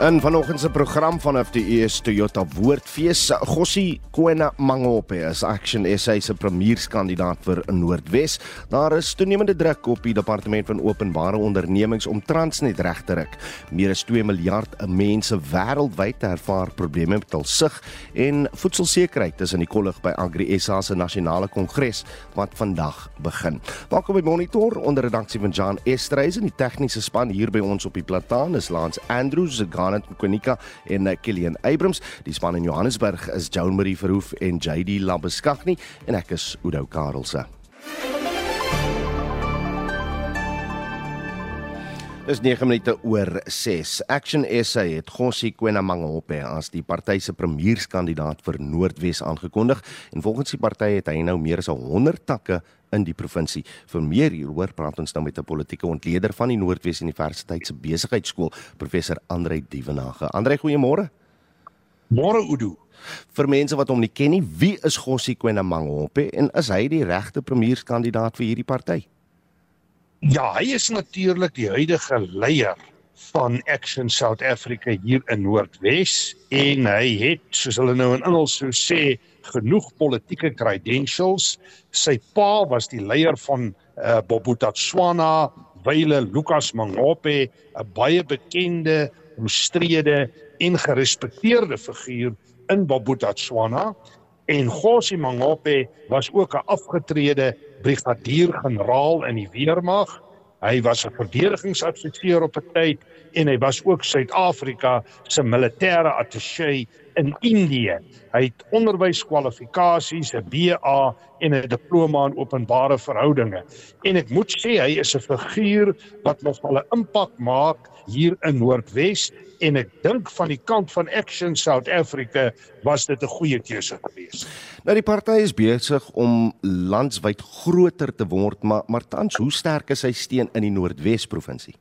In vanoggend se program vanaf die ES Toyota Woordfees, Gossie Kwena Mangope is Action SA se premierskandidaat vir Noordwes. Daar is toenemende druk op die departement van openbare ondernemings om Transnet reg te ruk. Meer as 2 miljard mense wêreldwyd ervaar probleme met hul sig en voedselsekerheid is in die kollig by Agri SA se nasionale kongres wat vandag begin. Welkom by Monitor onder redaksie van Jan Estreisen, die tegniese span hier by ons op die plataan is Lance Andrews, Garnet Mkonika en uh, Killian Abrams. Die span in Johannesburg is Joan Marie Verhoef en JD Labeskagni en ek is Udo Karelse. Dis 9 minute oor 6. Action SA het Gossie Kwenamangope as die party se premierskandidaat vir Noordwes aangekondig en volgens die party het hy nou meer as 100 takke in die provinsie. Vir meer hieroor praat ons nou met 'n politieke ontleder van die Noordwes Universiteit se besigheidskool, professor Andrei Dievenage. Andrei, goeiemôre. Môre Udo. Vir mense wat hom nie ken nie, wie is Gossie Kwenamangope en is hy die regte premierskandidaat vir hierdie party? Ja, hy is natuurlik die huidige leier van Action South Africa hier in Noordwes en hy het soos hulle nou in Engels sou sê genoeg politieke credentials. Sy pa was die leier van uh, Bobotatswana, wyle Lukas Mangope, 'n baie bekende, omstrede en gerespekteerde figuur in Bobotatswana en Gossi Mangope was ook 'n afgetrede brigadier-generaal in die weermag. Hy was 'n verdedigingsadviseur op 'n tyd en hy was ook Suid-Afrika se militêre attaché in Indië. Hy het onderwyskwalifikasies, 'n BA en 'n diploma in openbare verhoudinge. En ek moet sê hy is 'n figuur wat nogal 'n impak maak hier in Noordwes en ek dink van die kant van Action South Africa was dit 'n goeie keuse geweest. Nou die party is besig om landwyd groter te word, maar maar tans hoe sterk is sy steun in die Noordwes provinsie?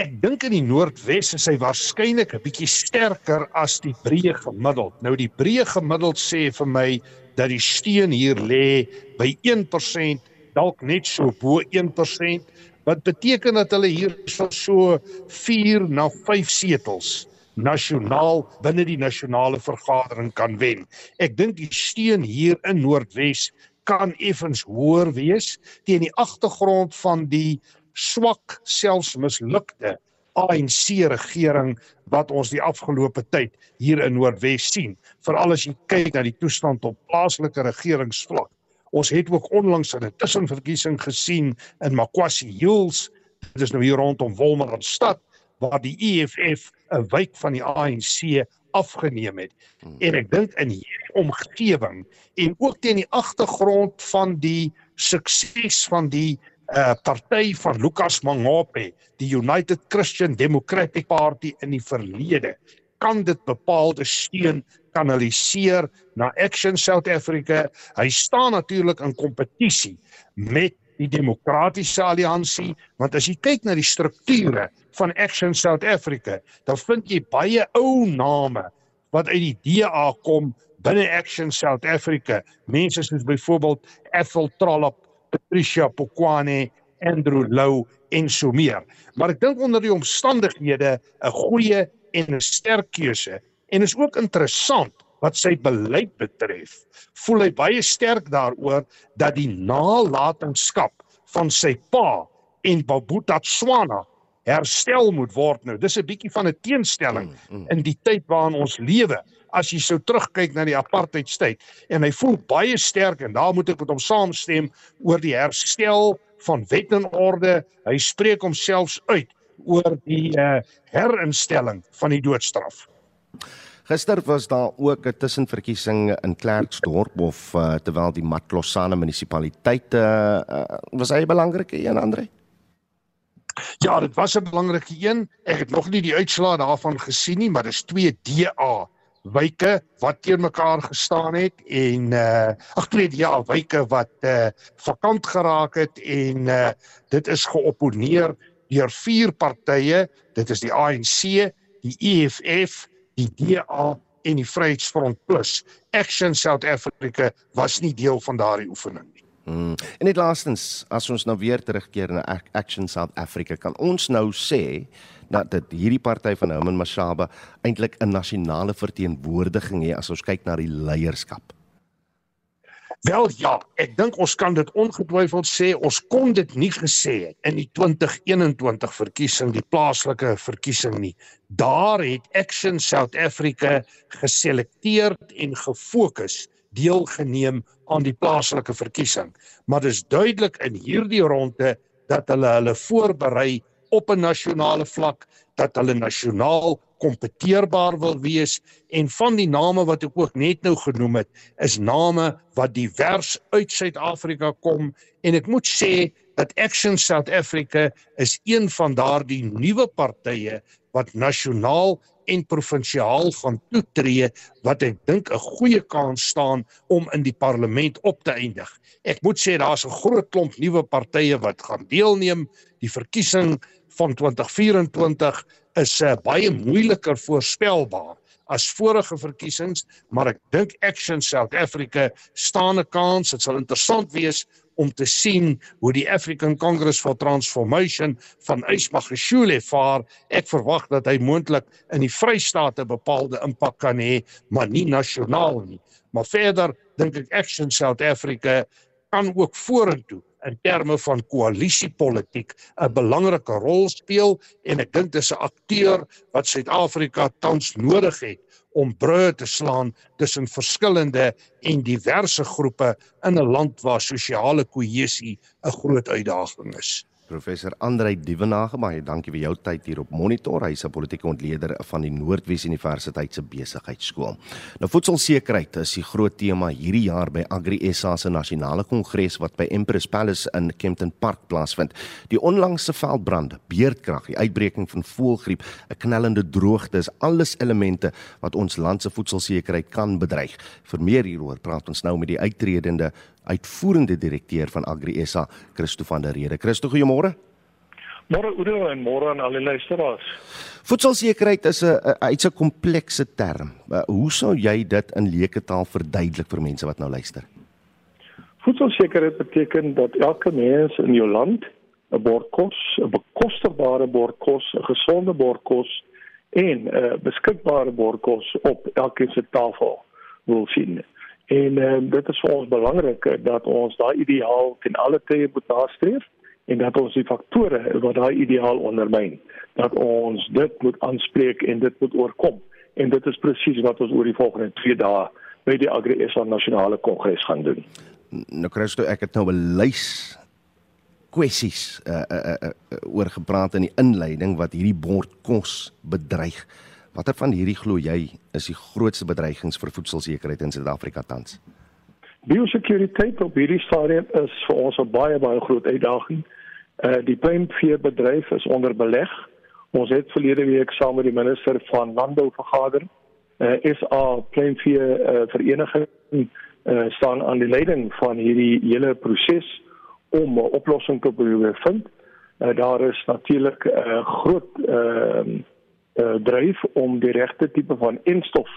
Ek dink in die Noordwes is hy waarskynlik 'n bietjie sterker as die breë gemiddeld. Nou die breë gemiddeld sê vir my dat die steun hier lê by 1%, dalk net so bo 1%, wat beteken dat hulle hier so 4 na 5 setels nasionaal binne die nasionale vergadering kan wen. Ek dink die steun hier in Noordwes kan effens hoër wees teen die agtergrond van die swak selfs mislukte ANC regering wat ons die afgelope tyd hier in Noordwes sien. Veral as jy kyk na die toestand op plaaslike regeringsvlak. Ons het ook onlangs 'n tussenverkiesing gesien in Makwasi Hills dit is nou hier rondom Wolmaranstad waar die EFF 'n wyk van die ANC afgeneem het. Hmm. en ek dink in hierdie omgewing en ook teen die agtergrond van die sukses van die uh party van Lukas Mangape, die United Christian Democratic Party in die verlede, kan dit bepaalde steun kanaliseer na Action South Africa. Hy staan natuurlik in kompetisie met die Demokratiese Alliansie, want as jy kyk na die strukture van Action South Africa, dan vind jy baie ou name wat uit die DA kom binne Action South Africa. Mense soos byvoorbeeld Ethel Trollop, Patricia Pokwane, Andrew Lou en so meer. Maar ek dink onder die omstandighede 'n goeie en 'n sterk keuse en is ook interessant wat sy beleid betref. Voel hy baie sterk daaroor dat die nalatenskap van sy pa en Babuta Swana herstel moet word nou. Dis 'n bietjie van 'n teenstelling mm, mm. in die tyd waarin ons lewe. As jy sou terugkyk na die apartheidstyd en hy voel baie sterk en daar moet ek met hom saamstem oor die herstel van wet en orde. Hy spreek homself uit oor die uh, herinstelling van die doodstraf. Gister was daar ook 'n tussenverkiesing in Klerksdorp of uh, terwyl die Matlosana munisipaliteit uh, uh, was hy 'n belangrike een Andre? Ja, dit was 'n belangrike een. Ek het nog nie die uitslae daarvan gesien nie, maar dis 2 DA wyke wat teen mekaar gestaan het en uh ag twee ja, wyke wat uh vakant geraak het en uh dit is geopponeer deur vier partye. Dit is die ANC, die EFF, die DA en die Vryheidsfront Plus. Action South Africa was nie deel van daardie oefening nie. Mm. En net laastens, as ons nou weer terugkeer na Action South Africa, kan ons nou sê dat dit hierdie party van Herman Mashaba eintlik 'n nasionale verteenwoordiging het as ons kyk na die leierskap. Wel ja, ek dink ons kan dit ongetwyfeld sê. Ons kon dit nie gesê het in die 2021 verkiesing, die plaaslike verkiesing nie. Daar het Action South Africa geselekteer en gefokus deelgeneem aan die plaaslike verkiesing. Maar dis duidelik in hierdie ronde dat hulle hulle voorberei op 'n nasionale vlak dat hulle nasionaal kompeteerbaar wil wees en van die name wat ek ook net nou genoem het is name wat divers uit Suid-Afrika kom en ek moet sê dat Action South Africa is een van daardie nuwe partye wat nasionaal en provinsiaal gaan toetree wat ek dink 'n goeie kans staan om in die parlement op te eindig. Ek moet sê daar's 'n groot klomp nuwe partye wat gaan deelneem. Die verkiesing van 2024 is uh, baie moeiliker voorspelbaar as vorige verkiesings, maar ek dink Action South Africa staan 'n kans. Dit sal interessant wees om te sien hoe die African Congress for Transformation van Ysmagashule vaar. Ek verwag dat hy moontlik in die Vrystate bepaalde impak kan hê, maar nie nasionaal nie. Maar verder dink ek Action South Africa kan ook vorentoe in terme van koalisiepolitiek 'n belangrike rol speel en ek dink dis 'n akteur wat Suid-Afrika tans nodig het om brûe te slaan tussen verskillende en diverse groepe in 'n land waar sosiale kohesie 'n groot uitdaging is. Professor Andrei Dievenage, baie dankie vir jou tyd hier op Monitor. Hy is 'n politieke ontleder van die Noordwes Universiteit se besigheidskool. Nou voedselsekerheid is die groot tema hierdie jaar by Agri SA se nasionale kongres wat by Empress Palace in Kempton Park plaasvind. Die onlangse veldbrand, beerdkrag, die uitbreking van voëlgriep, 'n knellende droogte is alles elemente wat ons land se voedselsekerheid kan bedreig. Vir meer hieroor praat ons nou met die uitredende uitvoerende direkteur van Agri SA, Christo van der Rede. Christo, goeiemôre. Môre Oudo en môre aan al die luisteraars. Voedselsekerheid is 'n uitse komplekse term. Uh, hoe sou jy dit in leuke taal verduidelik vir mense wat nou luister? Voedselsekerheid beteken dat elke mens in jou land 'n bord kos, 'n bekostigbare bord kos, 'n gesonde bord kos en 'n beskikbare bord kos op elkeen se tafel wil sien. En uh, dit is vir ons belangrik dat ons daai ideaal ten alle tye moet nastreef en dat ons die faktore wat daai ideaal ondermyn, dat ons dit moet aanspreek en dit moet oorkom. En dit is presies wat ons oor die volgende 2 dae by die Agri SA Nasionale Kongres gaan doen. Nou Christo, ek het nou 'n lys kwessies uh, uh, uh, uh, oor gepraat in die inleiding wat hierdie bord kos bedreig. Watter van hierdie glo jy is die grootste bedreigings vir voedselsekerheid in Suid-Afrika tans? Biosekuriteit op hierdie stadium is vir ons 'n baie baie groot uitdaging. Uh die pluimveebedryf is onder beleg. Ons het verlede week saam met die minister van landbou vergader. Uh SA pluimvee uh, vereniging uh staan aan die leiding van hierdie hele proses om 'n oplossing te probeer vind. Uh daar is natuurlik 'n uh, groot uh uh, dryf om die regte tipe van enstof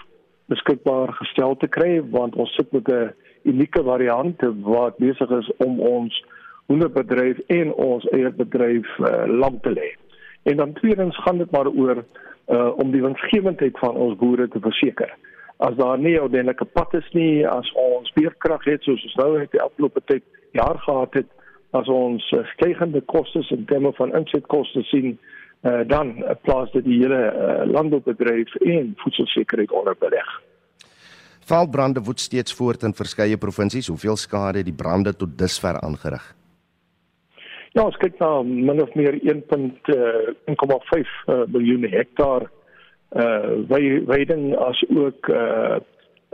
beskikbaar gestel te kry want ons sit met 'n unieke variant wat besig is om ons hoenderbedryf en ons eie bedryf uh, lam te lê. En dan tweedens gaan dit maar oor uh, om die winsgewendheid van ons boere te verseker. As daar nie ordentlike pad is nie, as ons beerkrag het soos ons nou het die afgelope tyd jaar gehad het, as ons stygende kostes in terme van insetkoste sien, uh, dan plaas dit die hele uh, landboubedryf en voedselsekerheid onder beleg. Veldbrande woed steeds voort in verskeie provinsies. Hoeveel skade het die brande tot dusver aangerig? Ja, ons kyk na min of meer 1.1,5 uh, miljoen hektaar uh weiding as ook uh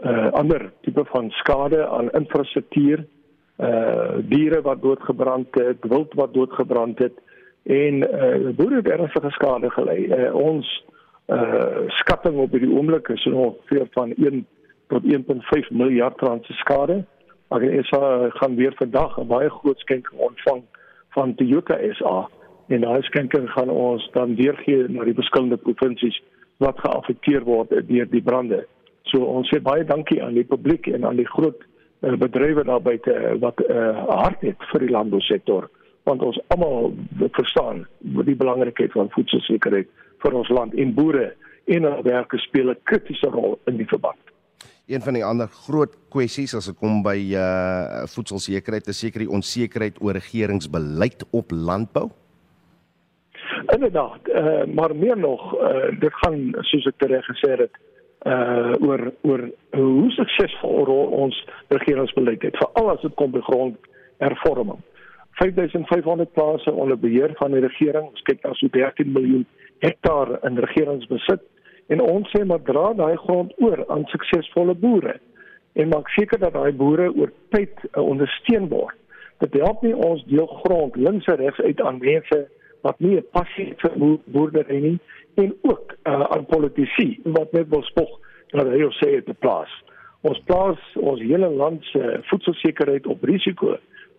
uh ander tipe van skade aan infrastruktuur uh diere wat doodgebrand het, wild wat doodgebrand het en uh, boere het ernstige skade gelei. Uh, ons uh, skatting op hierdie oomblik is ongeveer van 1 tot 1.5 miljard rand se skade. Maar ek SA gaan weer vandag 'n baie groot skenking ontvang van Toyota SA en daai skenking gaan ons dan deurgee na die verskillende provinsies wat geaffekteer word deur die brande. So ons sê baie dankie aan die publiek en aan die groot uh, bedrywe daar buite uh, wat uh, hart het vir die landbousektor want ons almal verstaan die belangrikheid van voedselsekerheid vir ons land en boere en hulle werke speel 'n kritiese rol in die verband. Een van die ander groot kwessies as dit kom by uh voedselsekerheid is seker die onsekerheid oor regeringsbeleid op landbou. Inderdaad, uh, maar meer nog, uh, dit gaan soos ek reg gesê het, uh oor oor hoe suksesvol ons regeringsbeleid het, veral as dit kom by grondhervorming. 5500 plase onder beheer van die regering, ons kyk na so 13 miljoen hektaar in regeringsbesit en ons sê maar dra daai grond oor aan suksesvolle boere en maak seker dat daai boere oor tyd uh, ondersteun word. Dit help nie ons deel grond links en regs uit aan mense wat nie 'n passie het vir boerdery nie en ook uh, aan politici wat net wil spog dat hy of sy het te plaas. Ons plaas ons hele land se voedselsekerheid op risiko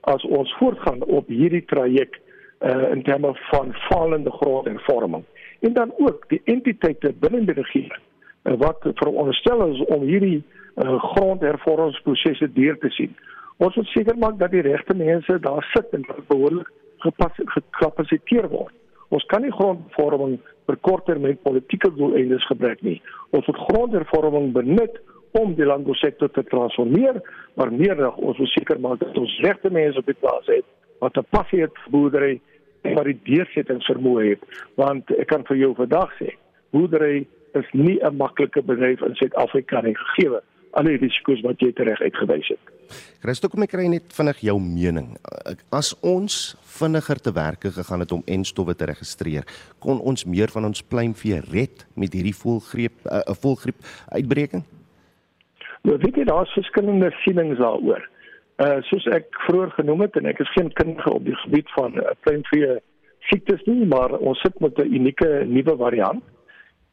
as ons voortgaan op hierdie traject uh, in terme van falende grond en vorming en dan ook die entiteite binne die regering uh, wat veronderstel is om hierdie uh, grondhervormingsprosesse deur te sien. Ons moet seker maak dat die regte mense daar sit en behoorlik gekapasiteer word. Ons kan nie grondvorming vir korttermyn politieke doeleindes gebruik nie. Ons moet grondhervorming benut om die landbousektor te transformeer, maar meer nog ons moet seker maak dat ons regte mense op die plaas het wat 'n passie het vir boerdery en wat die deursettingsvermoë het, want ek kan vir jou vandag sê, boerdery is nie 'n maklike bedryf in Suid-Afrika nie gegee al die risiko's wat jy reg uitgewys het. Christo, kom ek kry net vinnig jou mening. As ons vinniger te werke gegaan het om enstowwe te registreer, kon ons meer van ons pluimvee red met hierdie voelgreep 'n uh, voelgriep uitbreking? Nou weet jy daar's verskillende sienings daaroor. Uh soos ek vroeër genoem het en ek is geen kundige op die gebied van uh, kleinvee siektes nie, maar ons sit met 'n unieke nuwe variant.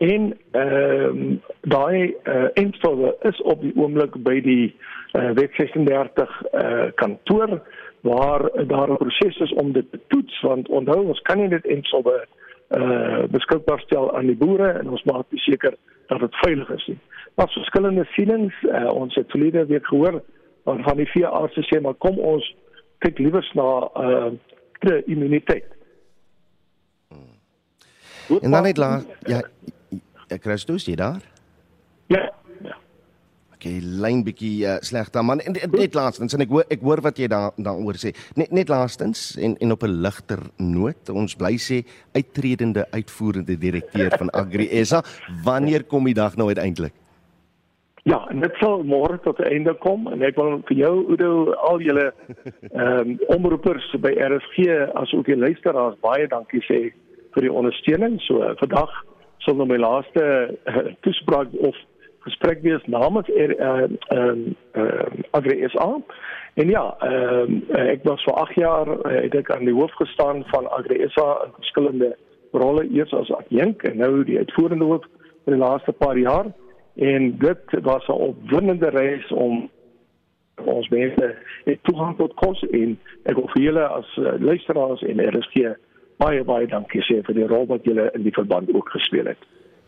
En ehm uh, daai uh instowwe is op die oomblik by die uh wet 36 uh kantoor waar daar 'n proses is om dit te toets want onthou ons kan nie dit instowwe uh beskikbaar stel aan die boere en ons maak seker dat dit veilig is nie was verskillende sienings. Uh, ons het verlede week gehoor van die vier artse sê maar kom ons kyk liewer na uh die immuniteit. Hmm. En dan net laat ja ek kry stoes jy daar? Ja. Ja. Okay, lyn bietjie uh, sleg dan man. En net laastens en ek hoor ek hoor wat jy daar daaroor sê. Net net laastens en en op 'n ligter noot, ons bly sê uittredende uitvoerende direkteur van Agri SA, wanneer kom die dag nou uiteindelik? Ja, en dit sal môre tot 'n einde kom en ek wil vir jou Udo al julle ehm um, omroepers by RSG asook die luisteraars baie dankie sê vir die ondersteuning. So vandag sal nou my laaste uh, toespraak of gesprek wees namens er, ehm uh, uh, Agri SA. En ja, ehm uh, ek was vir 8 jaar uh, het ek aan die hoof gestaan van Agri SA in verskillende rolle eers as adjunk en nou die uitvoerende hoof vir die laaste paar jaar en dit was 'n opwindende reis om ons mense toegang tot kos en ek wil vir julle as uh, luisteraars en RSG baie baie dankie sê vir die rol wat julle in die verband ook gespeel het.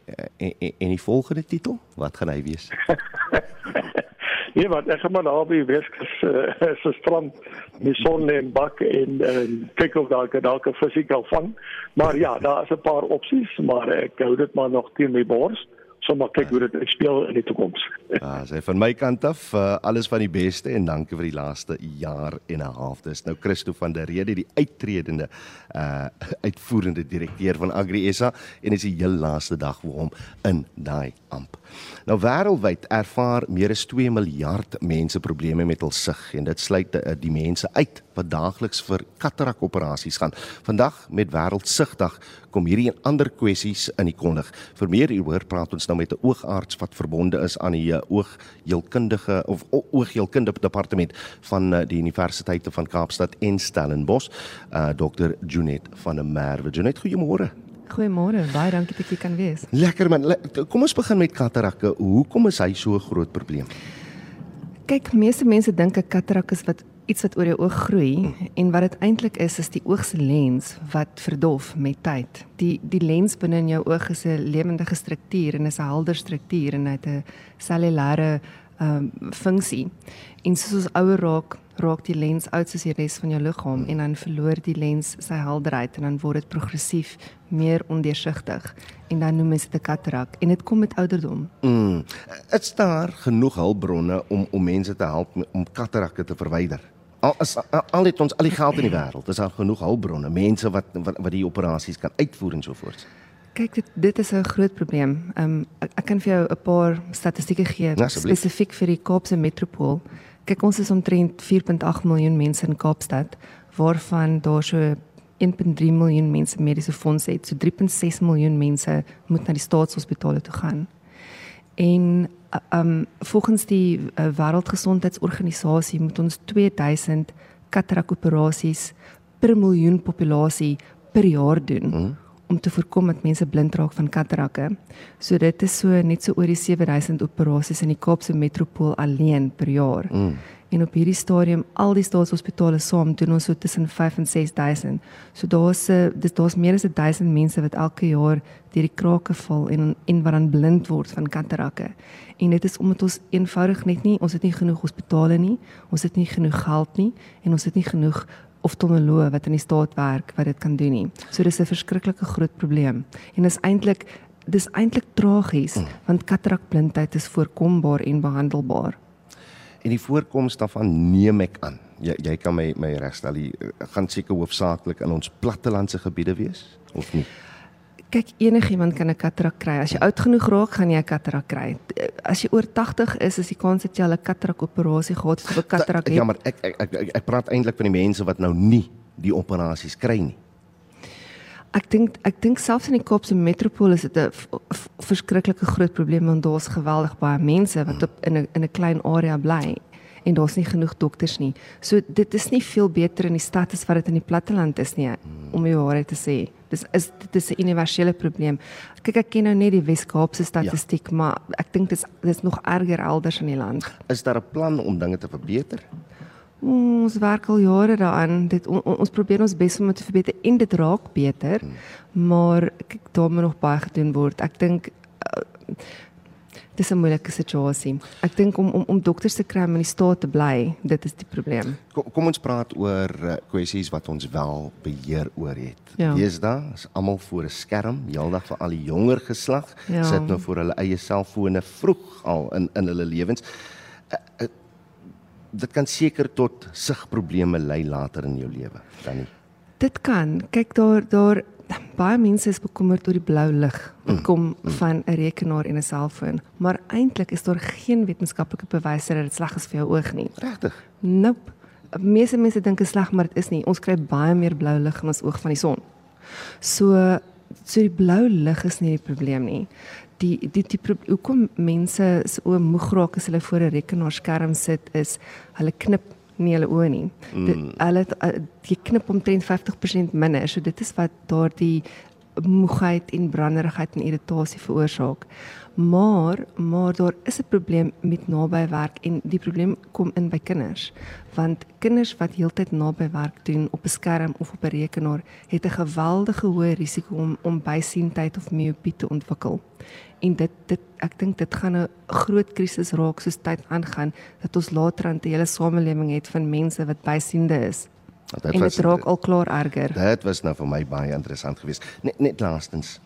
En, en, en die volgende titel, wat gaan hy wees? nee, wat ek gaan maar daar by Weskus uh, se strand met son en bak en uh, kyk of daar dalk 'n fisieke vang. Maar ja, daar is 'n paar opsies, maar ek hou dit maar nog teen my bors sommer kyk hoe dit speel in die toekoms. Ja, sê van my kant af uh, alles van die beste en dankie vir die laaste jaar en 'n half. Dis nou Christo van der Rede, die uittredende uh uitvoerende direkteur van Agri SA en is die heel laaste dag vir hom in daai amp. Nou wêreldwyd ervaar meer as 2 miljard mense probleme met hul sig en dit sluit uh, die mense uit wat daagliks vir katarak operasies gaan. Vandag met Wêreldsigdag kom hierdie en ander kwessies in die kondig. Vir meer hieroor praat ons nou met 'n oogarts wat verbonde is aan die uh, oogheelkundige of oogheelkundige departement van uh, die Universiteite van Kaapstad en Stellenbosch, uh, Dr. Junet van der Merwe. Junet, goeiemôre. Goeiemôre, baie dankie dat jy kan wees. Lekker man. Kom ons begin met katarakke. Hoekom is hy so 'n groot probleem? Kyk, meeste mense dink 'n katarak is wat iets wat oor jou oog groei en wat dit eintlik is is die oog se lens wat verdof met tyd. Die die lens binne in jou oog is 'n lewendige struktuur en is 'n helder struktuur en het 'n cellulêre ehm um, funksie. En soos ons ouer raak, raak die lens oud soos die res van jou liggaam en dan verloor die lens sy helderheid en dan word dit progressief meer ondeursigtig en dan noem mense dit 'n katarak en dit kom met ouderdom. Mm. Is daar genoeg hulpbronne om om mense te help om katarakke te verwyder? Al is al het ons al die geld in die wêreld, is daar genoeg hulpbronne, mense wat wat, wat die operasies kan uitvoer en so voort. Kyk, dit dit is 'n groot probleem. Ehm um, ek, ek kan vir jou 'n paar statistieke gee Ja, spesifiek vir die Kaapse metropool. Kyk, ons is omtrent 4.8 miljoen mense in Kaapstad, waarvan daar so 1.3 miljoen mense mediese fondse het. So 3.6 miljoen mense moet na die staatshospitale toe gaan. En um volgens die uh, Wêreldgesondheidsorganisasie moet ons 2000 katarak-operasies per miljoen populasie per jaar doen mm. om te voorkom dat mense blind raak van katarakke. So dit is so net so oor die 7000 operasies in die Kaapse metropool alleen per jaar. Mm. En op hierdie stadium al die staatshospitale saam doen ons so tussen 5 en 6000. So daar's eh, dis daar's meer as 1000 mense wat elke jaar deur die krake val en en wat dan blind word van katarakke. En dit is omdat ons eenvoudig net nie ons het nie genoeg hospitale nie, ons het nie genoeg geld nie en ons het nie genoeg oftalmoloë wat in die staat werk wat dit kan doen nie. So dis 'n verskriklike groot probleem. En is eintlik dis eintlik tragies mm. want katarakblindheid is voorkombaar en behandelbaar en die voorkoms daarvan neem ek aan. Jy jy kan my my regstel. Dit gaan seker hoofsaaklik in ons plattelandse gebiede wees of nie. Kyk, enigiemand kan 'n katarak kry. As jy oud genoeg raak, gaan jy 'n katarak kry. As jy oor 80 is, is die kans dat jy 'n katarak operasie gehad het of 'n katarak het. Ja, maar ek ek ek, ek, ek praat eintlik van die mense wat nou nie die operasies kry nie. Ek dink ek dink selfs in die Kaapse metropool is dit 'n verskriklike groot probleem want daar's geweldig baie mense wat op in 'n in 'n klein area bly en daar's nie genoeg dokters nie. So dit is nie veel beter in die stad as wat dit in die platteland is nie om die waarheid te sê. Dis is dit is 'n universele probleem. Kyk ek ken nou net die Wes-Kaapse statistiek, ja. maar ek dink dit is dit is nog erger elders in die land. Is daar 'n plan om dinge te verbeter? Ons werk al jare daaraan. Dit on, ons probeer ons bes om dit te verbeter en dit raak beter. Hmm. Maar kyk, daar moet nog baie gedoen word. Ek dink uh, dis 'n moeilike situasie. Ek dink om om om dokters te kry om in die staat te bly, dit is die probleem. Kom, kom ons praat oor uh, kwessies wat ons wel beheer oor het. Ja. Deesdae is almal voor 'n skerm, heeldag vir al die jonger geslag ja. sit nou voor hulle eie selfone vroeg al in in hulle lewens. Uh, uh, dit kan seker tot sigprobleme lei later in jou lewe, dan nie. Dit kan. Kyk daar daar baie mense is bekommerd oor die blou lig wat mm, kom mm. van 'n rekenaar en 'n selfoon, maar eintlik is daar geen wetenskaplike bewyse dat dit sleg is vir jou oog nie. Regtig? Nope. Meeste mense dink dit is sleg, maar dit is nie. Ons kry baie meer blou lig in ons oog van die son. So so die blou lig is nie die probleem nie die die die hoekom mense so moeg raak as hulle voor 'n rekenaarskerm sit is hulle knip nie hulle oë nie. Mm. Dit hulle die knip omtrent 50% minder. So dit is wat daardie moegheid en branderigheid en irritasie veroorsaak. Maar maar daar is 'n probleem met nabywerk en die probleem kom in by kinders. Want kinders wat heeltyd nabywerk doen op 'n skerm of op 'n rekenaar, het 'n geweldige hoë risiko om om bysiendheid of miopie te ontwikkel. En dit dit ek dink dit gaan 'n groot krisis raak soos tyd aangaan dat ons later 'n hele samelewing het van mense wat bysiende is. Dit en dit raak al klaar erger. Dit was nou vir my baie interessant geweest. Net net laastens.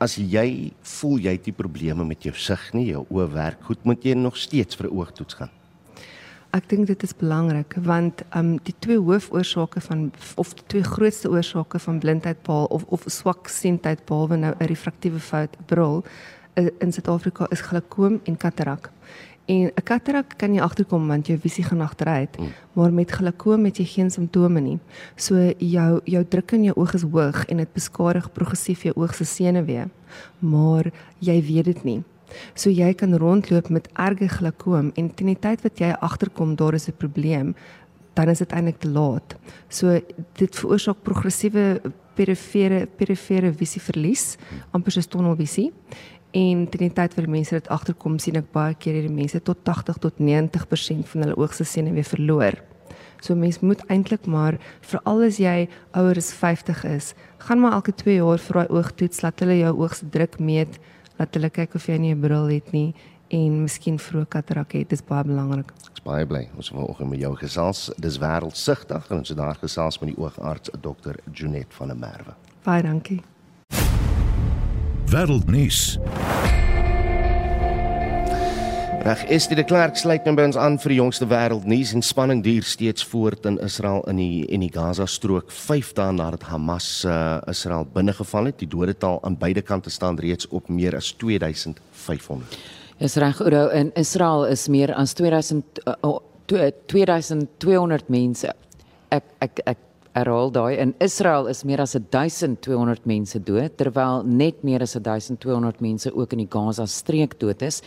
As jy voel jy het die probleme met jou sig nie, jou oë werk goed, moet jy nog steeds vir oogtoets gaan. Ek dink dit is belangrik want um die twee hoofoorsake van of die twee grootste oorsake van blindheid paal of of swak siendheid behalwe nou 'n refraktiewe fout bril eh, in Suid-Afrika is glaukoom en katarak. En 'n katarak kan jy agterkom want jou visie gaan agteruit, mm. maar met glaukoom het jy geen simptome nie. So jou jou druk in jou oog is hoog en dit beskadig progressief jou oog se senuwee, maar jy weet dit nie. So jy kan rondloop met erge glaukoom en teen die tyd wat jy agterkom daar is 'n probleem, dan is dit eintlik te laat. So dit veroorsaak progressiewe perifere perifere visieverlies, amper soos tunnelvisie En teen die tyd wanneer mense dit agterkom, sien ek baie keer hierdie mense tot 80 tot 90% van hulle oogse senuwee verloor. So mens moet eintlik maar veral as jy ouer as 50 is, gaan maar elke 2 jaar vir daai oogtoets laat hulle jou oogse druk meet, laat hulle kyk of jy nie 'n bril het nie en miskien vroeg katarak het. Dis baie belangrik. Ek's baie bly ons vanoggend met jou gesels. Dis wêreldsigdag en ons het daar gesels met die oogarts Dr. Junet van der Merwe. Baie dankie. Wêreldnuus. Reg, is dit die Klerk sluit nou by ons aan vir die jongste wêreldnuus en spanning duur steeds voort in Israel in die en die Gaza strook 5 dae nadat Hamas uh, Israel binnegeval het. Die dodetal aan beide kante staan reeds op meer as 2500. Is reg, Oudo, in Israel is meer as 2000 uh, 2200 mense. Ek ek ek herhaal daai. In Israel is meer as 1200 mense dood terwyl net meer as 1200 mense ook in die Gaza streek dood is.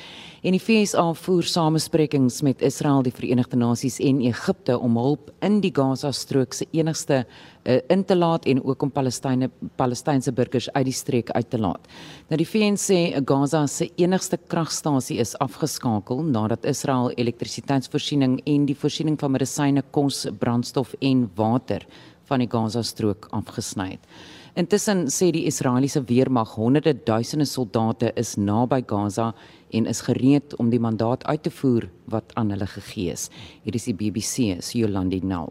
En die FSA voer samesprekings met Israel, die Verenigde Nasies en Egipte om hulp in die Gaza strook se enigste uh, in te laat en ook om Palestynë Palestynse burgers uit die streek uit te laat. Nou die VN sê Gaza se enigste kragstasie is afgeskakel nadat Israel elektrisiteitsvoorsiening en die voorsiening van medisyne, kos, brandstof en water van die Gaza-strook afgesny het. Intussen sê die Israeliese weermag honderde duisende soldate is naby Gaza en is gereed om die mandaat uit te voer wat aan hulle gegee is. Hier is die BBC se Yolandi Nal.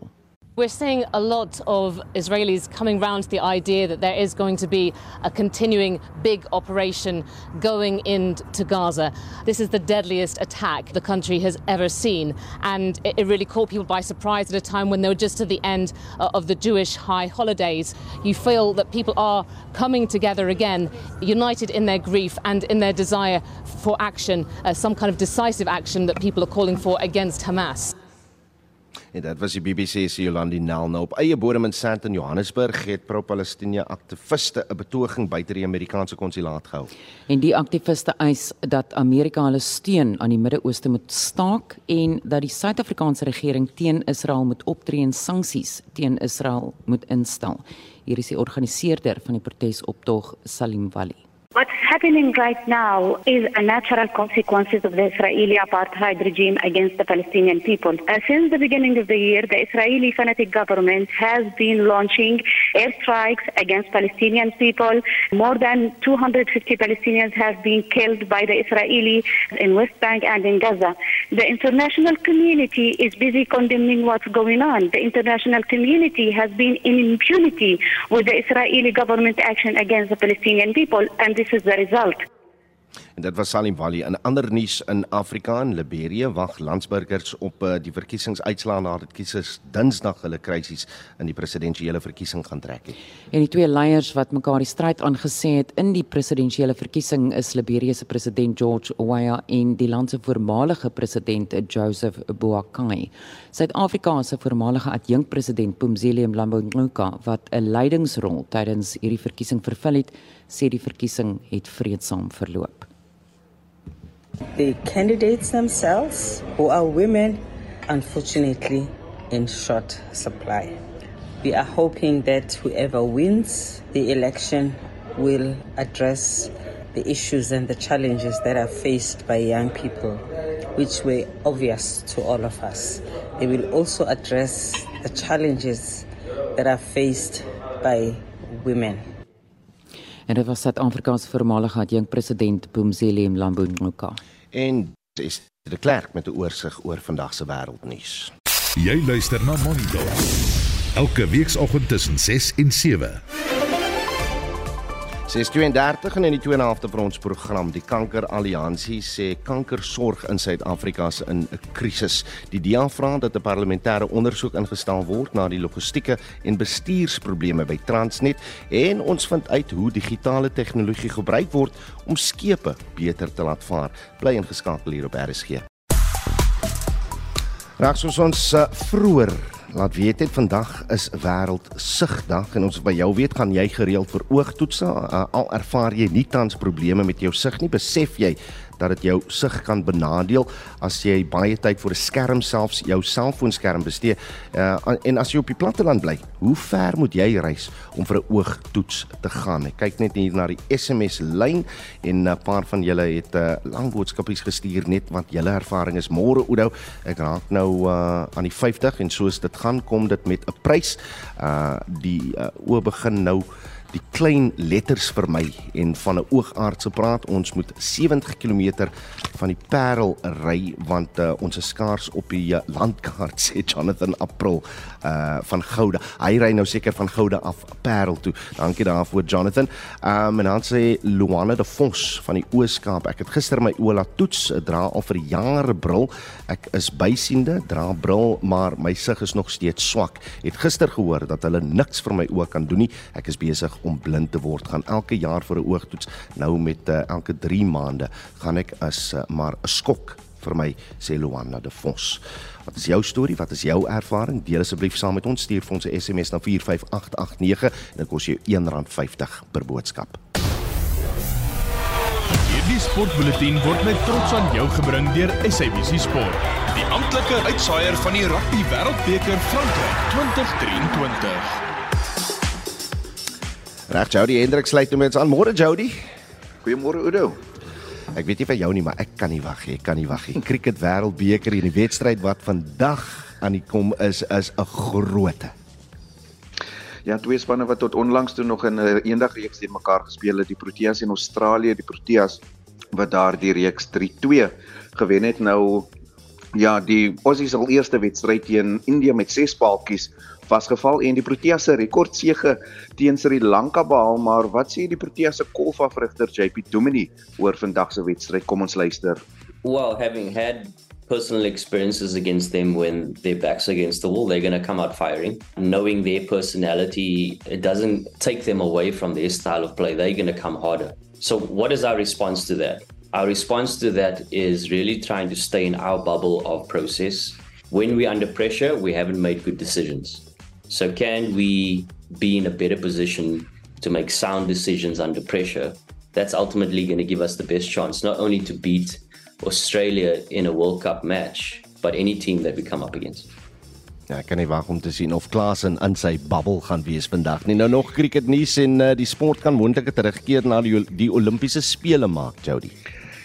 We're seeing a lot of Israelis coming round to the idea that there is going to be a continuing big operation going into Gaza. This is the deadliest attack the country has ever seen, and it really caught people by surprise at a time when they were just at the end uh, of the Jewish high holidays. You feel that people are coming together again, united in their grief and in their desire for action, uh, some kind of decisive action that people are calling for against Hamas. En dit was die BBC se Jolandi Nel nou op eie bodem in Sandton Johannesburg het pro-Palestina aktiviste 'n betoging buite die Amerikaanse konsulaat gehou. En die aktiviste eis dat Amerika hulle steun aan die Midde-Ooste moet staak en dat die Suid-Afrikaanse regering teen Israel moet optree en sanksies teen Israel moet instel. Hier is die organiseerder van die protesoptog Salim Wali. What's happening right now is a natural consequences of the Israeli apartheid regime against the Palestinian people. Uh, since the beginning of the year, the Israeli fanatic government has been launching airstrikes against Palestinian people. More than 250 Palestinians have been killed by the Israeli in West Bank and in Gaza. The international community is busy condemning what's going on. The international community has been in impunity with the Israeli government action against the Palestinian people and this is the result. En dit was Salim Wali in ander nuus in Afrika en Liberië wag landsburgers op uh, die verkiesingsuitslae nadat kiesers Dinsdag hulle kruisies in die presidentsiële verkiesing gaan trek het. En die twee leiers wat mekaar die stryd aangesê het in die presidentsiële verkiesing is Liberië se president George Weah en die land se voormalige president Joseph Boakai. Suid-Afrika se voormalige adjunkpresident Pumzile Mlambo-Ngcuka wat 'n leidingsrol tydens hierdie verkiesing vervul het, sê die verkiesing het vreedsaam verloop. The candidates themselves, who are women, unfortunately in short supply. We are hoping that whoever wins the election will address the issues and the challenges that are faced by young people, which were obvious to all of us. They will also address the challenges that are faced by women. En dit was Suid-Afrika se voormalige adjunkpresident Pumzile Mlambo-Ngcuka. En dis die klerk met 'n oorsig oor vandag se wêreldnuus. Jy luister na Monitor. Elke weekoggend tussen 6 en 7. 632 en in die 2 en 'n halfte vir ons program die Kanker Alliansie sê kankersorg in Suid-Afrika is in 'n krisis. Die DEA vra dat 'n parlementêre ondersoek ingestel word na die logistieke en bestuursprobleme by Transnet en ons vind uit hoe digitale tegnologie gebruik word om skepe beter te laat vaar. Bly ingeskakel hier op RSG. Raak soos ons uh, vroeër laat weet het vandag is wêreld sigdag en ons by jou weet gaan jy gereeld vir oogtoetse uh, al ervaar jy nie tans probleme met jou sig nie besef jy dat dit jou sig kan benadeel as jy baie tyd voor 'n skerm selfs jou selfoonskerm bestee. Uh, en as jy op die platteland bly hoe ver moet jy reis om vir 'n oogtoets te gaan? Ek kyk net hier na die SMS lyn en 'n paar van julle het uh, lang boodskapies gestuur net wat julle ervaring is. Môre Oudo ek raak nou uh, aan die 50 en soos dit gaan kom dit met 'n prys. Uh die uh, oë begin nou die klein letters vermy en van 'n oogaardse praat. Ons moet 70 km van die Parel ry want uh, ons is skaars op die uh, landkaart sê Jonathan April uh van Gouda. Hy ry nou seker van Gouda af Parel toe. Dankie daarvoor Jonathan. Um en dan sê Luana de Vos van die Ooskaap. Ek het gister my oë laat toets, dra al vir jare bril. Ek is bysiende, dra bril, maar my sig is nog steeds swak. Het gister gehoor dat hulle niks vir my oë kan doen nie. Ek is besig om blind te word. Gaan elke jaar vir 'n oogtoets. Nou met uh, elke 3 maande gaan ek as uh, maar 'n skok vir my sê Luana de Vos. Wat is jou storie? Wat is jou ervaring? Deel asseblief saam met ons. Stuur vir ons 'n SMS na 45889 en dit kos jou R1.50 per boodskap. Hierdie sportbulletin word met trots aan jou gebring deur SABC Sport. Die amptelike uitsaaier van die Rugby Wêreldbeker Frankryk 2023. Reg Jody Hendrik sluit nou met ons aan. Môre Jody. Goeiemôre Udo. Ek weet nie vir jou nie, maar ek kan nie wag nie. Ek kan nie wag nie. Cricket Wêreldbeker en die wedstryd wat vandag aan die kom is is 'n groote. Ja, twee spanne wat tot onlangs toe nog in 'n eendag reeks teen mekaar gespeel het, die Proteas en Australië, die Proteas wat daar die reeks 3-2 gewen het. Nou ja, die Aussies al eerste wedstryd teen India met 6 paaltjies vasgeval en die Proteas se rekordsege teen Sri Lanka behaal, maar wat sê die Proteas se golfafrigter JP Duminy oor vandag se wedstryd? Kom ons luister. Well, having had personal experiences against them when their backs against the wall, they're going to come out firing. Knowing their personality, it doesn't take them away from their style of play. They're going to come harder. So, what is our response to that? Our response to that is really trying to stay in our bubble of process. When we're under pressure, we haven't made good decisions. So, can we be in a better position to make sound decisions under pressure? That's ultimately going to give us the best chance, not only to beat Australia in a World Cup match, but any team that we come up against. Ja, ek kan nie wag om te sien of Klaas in in sy bubbel gaan wees vandag nie. Nou nog cricket nuus en uh, die sport kan moontlik terugkeer na die die Olimpiese spele maak, Jody.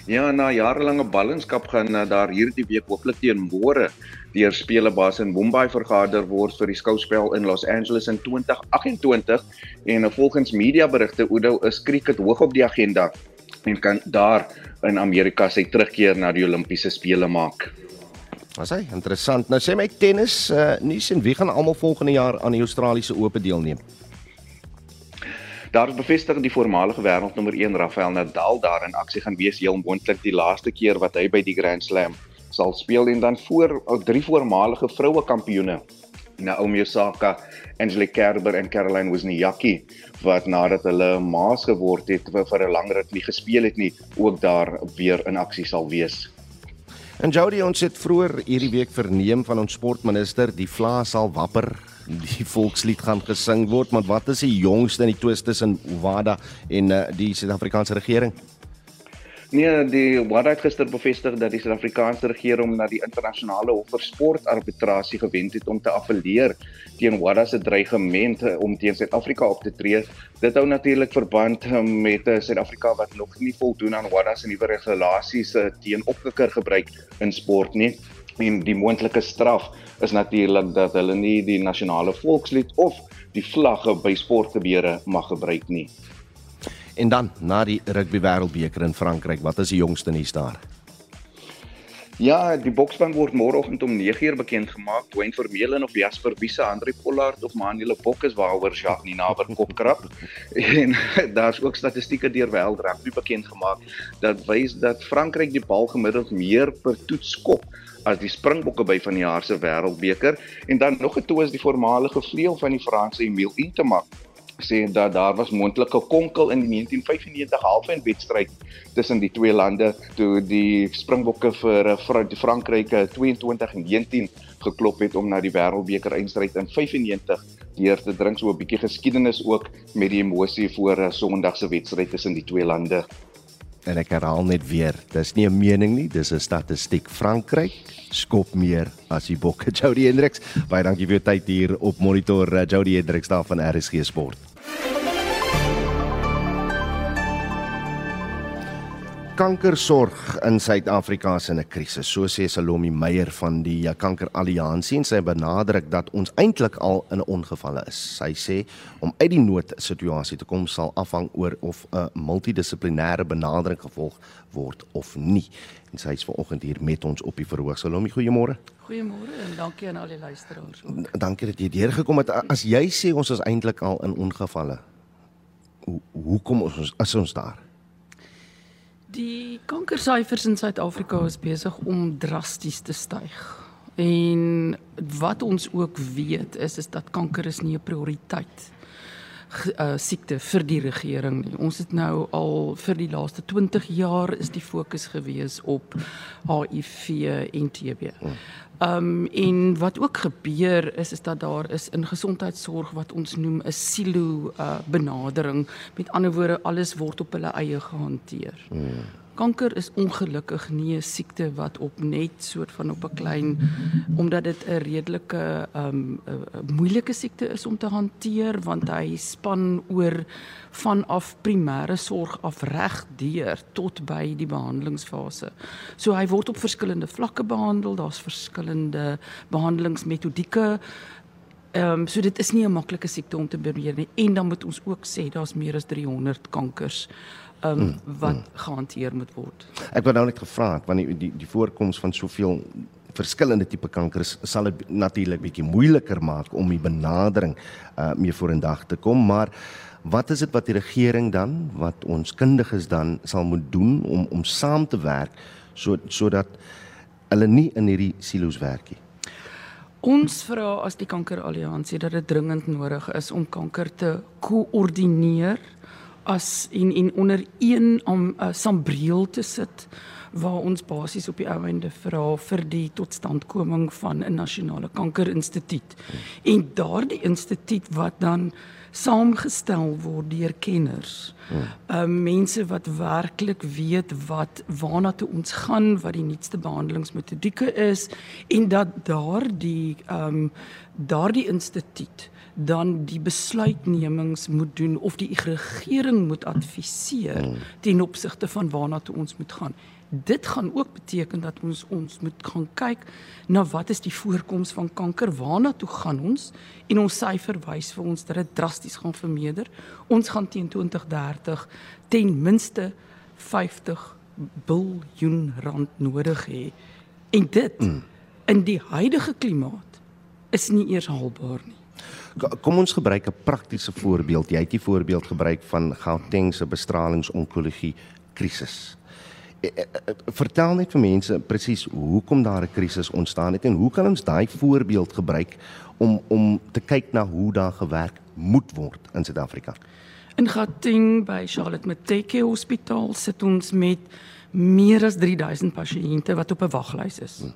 Ja, na jarelange ballingskap gaan uh, daar hierdie week hooplik teen môre deur spele baas in Mumbai vergader word vir die skouspel in Los Angeles in 2028 en uh, volgens mediaberigte Udo is cricket hoog op die agenda en kan daar in Amerika sy terugkeer na die Olimpiese spele maak. Was hy interessant. Nou sê my tennis, uh, nuus en wie gaan almal volgende jaar aan die Australiese Ope deelneem? Daar is bevestig die voormalige wêreldnommer 1 Rafael Nadal daar in aksie gaan wees heel moontlik die laaste keer wat hy by die Grand Slam sal speel en dan voor drie voormalige vroue kampioene Naomi Osaka, Angelique Kerber en Caroline Wozniacki wat nadat hulle maas geword het vir 'n langer tyd nie gespeel het nie, ook daar weer in aksie sal wees. En Jody ons het vroeër hierdie week verneem van ons sportminister, die vla sal wapper, die volkslied gaan gesing word, maar wat is die jongste in die twis tussen WADA en uh, die Suid-Afrikaanse regering? Nee, die WADA het gister bevestig dat die Suid-Afrikaanse regering na die internasionale hof vir sportarbitrasie gewend het om te appeleer teen WADA se dreigement om teen Suid-Afrika op te tree. Dit hou natuurlik verband met eh, Suid-Afrika wat nog nie voldoen aan WADA se nuwe regulasies eh, teen opkikker gebruik in sport nie. En die moontlike straf is natuurlik dat hulle nie die nasionale volkslied of die vlagge by sportgebeure mag gebruik nie. En dan na die rugby wêreldbeker in Frankryk, wat is die jongste nuus daar? Ja, die bokspan word môreoggend om 9uur bekend gemaak. Dwayne Vermeulen of Jasper Wiese, Andre Pollard of Manuel Bok is waaroor Jacques Ninaber kopkrap. en daar's ook statistieke deur Wêreld Rugby bekend gemaak dat wys dat Frankryk die bal gemiddeld meer per toets skop as die Springbokke by van die jaar se Wêreldbeker en dan nog 'n toe is die voormalige vleuel van die Franse Emile Intemak sê dat daar was moontlike konkel in die 1995 halfwyn wedstryd tussen die twee lande toe die Springbokke vir uh, Frankryk 22 en 19 geklop het om na die Wêreldbeker eindstryd in 95 deur te drink so 'n bietjie geskiedenis ook met die emosie voor uh, Sondag se wedstryd tussen die twee lande. En ek herhaal net weer, dis nie 'n mening nie, dis 'n statistiek. Frankryk skop meer as die Bokke. Jody Hendriks, baie dankie vir jou tyd hier op Monitor. Jody Hendriks daar van RSG Sport. Kankersorg in Suid-Afrika is in 'n krisis, so sê Salomi Meyer van die Kankeralliansie en sy benadruk dat ons eintlik al in 'n ongeval is. Sy sê om uit die noodsituasie te kom sal afhang oor of 'n multidissiplinêre benadering gevolg word of nie. En sy is vanoggend hier met ons op die verhoog. Salomi, goeiemôre. Goeiemôre en dankie aan al die luisteraars. Dankie dat jy deurgekom het. As jy sê ons is eintlik al in ongevalle, hoe hoekom ons is ons daar? Die kankersyfers in Suid-Afrika is besig om drasties te styg. En wat ons ook weet is is dat kanker is nie 'n prioriteit uh, siekte vir die regering nie. Ons het nou al vir die laaste 20 jaar is die fokus gewees op HIV en TB. Ehm um, en wat ook gebeur is is dat daar is in gesondheidsorg wat ons noem 'n silo uh, benadering. Met ander woorde alles word op hulle eie gehanteer. Hmm. Kanker is ongelukkig nie 'n siekte wat op net soort van op 'n klein omdat dit 'n redelike um 'n moeilike siekte is om te hanteer want hy span oor vanaf primêre sorg af reg deur tot by die behandelingsfase. So hy word op verskillende vlakke behandel, daar's verskillende behandelingsmetodieke. Ehm um, so dit is nie 'n maklike siekte om te beheer nie en dan moet ons ook sê daar's meer as 300 kankers um, mm, wat mm. gehanteer moet word. Ek wou nou net gevra het want die die, die voorkoms van soveel verskillende tipe kankers sal dit natuurlik bietjie moeiliker maak om die benadering uh, mee vorendag te kom, maar wat is dit wat die regering dan wat ons kundiges dan sal moet doen om om saam te werk so sodat hulle nie in hierdie silo's werk nie. Ons vra as die kankeralliansie dat dit dringend nodig is om kanker te koördineer as en en onder een om 'n uh, sambreel te sit waar ons basies op die ou ende vra vir die totstandkoming van 'n nasionale kankerinstituut. En daardie instituut wat dan saamgestel word deur kenners. Ehm uh, mense wat werklik weet wat waarna toe ons gaan, wat die nuutste behandelingsmetodieke is en dat daardie ehm um, daardie instituut dan die besluitnemings moet doen of die regering moet adviseer hmm. ten opsigte van waarna toe ons moet gaan. Dit gaan ook beteken dat ons ons moet gaan kyk na wat is die voorkoms van kanker, waarna toe gaan ons en ons syfer wys vir ons dat dit drasties gaan vermeerder. Ons gaan teen 2030 ten minste 50 biljoen rand nodig hê. En dit mm. in die huidige klimaat is nie eers haalbaar nie. Kom ons gebruik 'n praktiese voorbeeld. Jy het die voorbeeld gebruik van Gauteng se bestralingsonkologie krisis. E, e, e, vertel net vir mense presies hoekom daar 'n krisis ontstaan het en hoe kan ons daai voorbeeld gebruik om om te kyk na hoe daar gewerk moet word in Suid-Afrika. In Gauteng by Charlotte Mateke Hospitaal sit ons met meer as 3000 pasiënte wat op 'n waglys is. Hmm.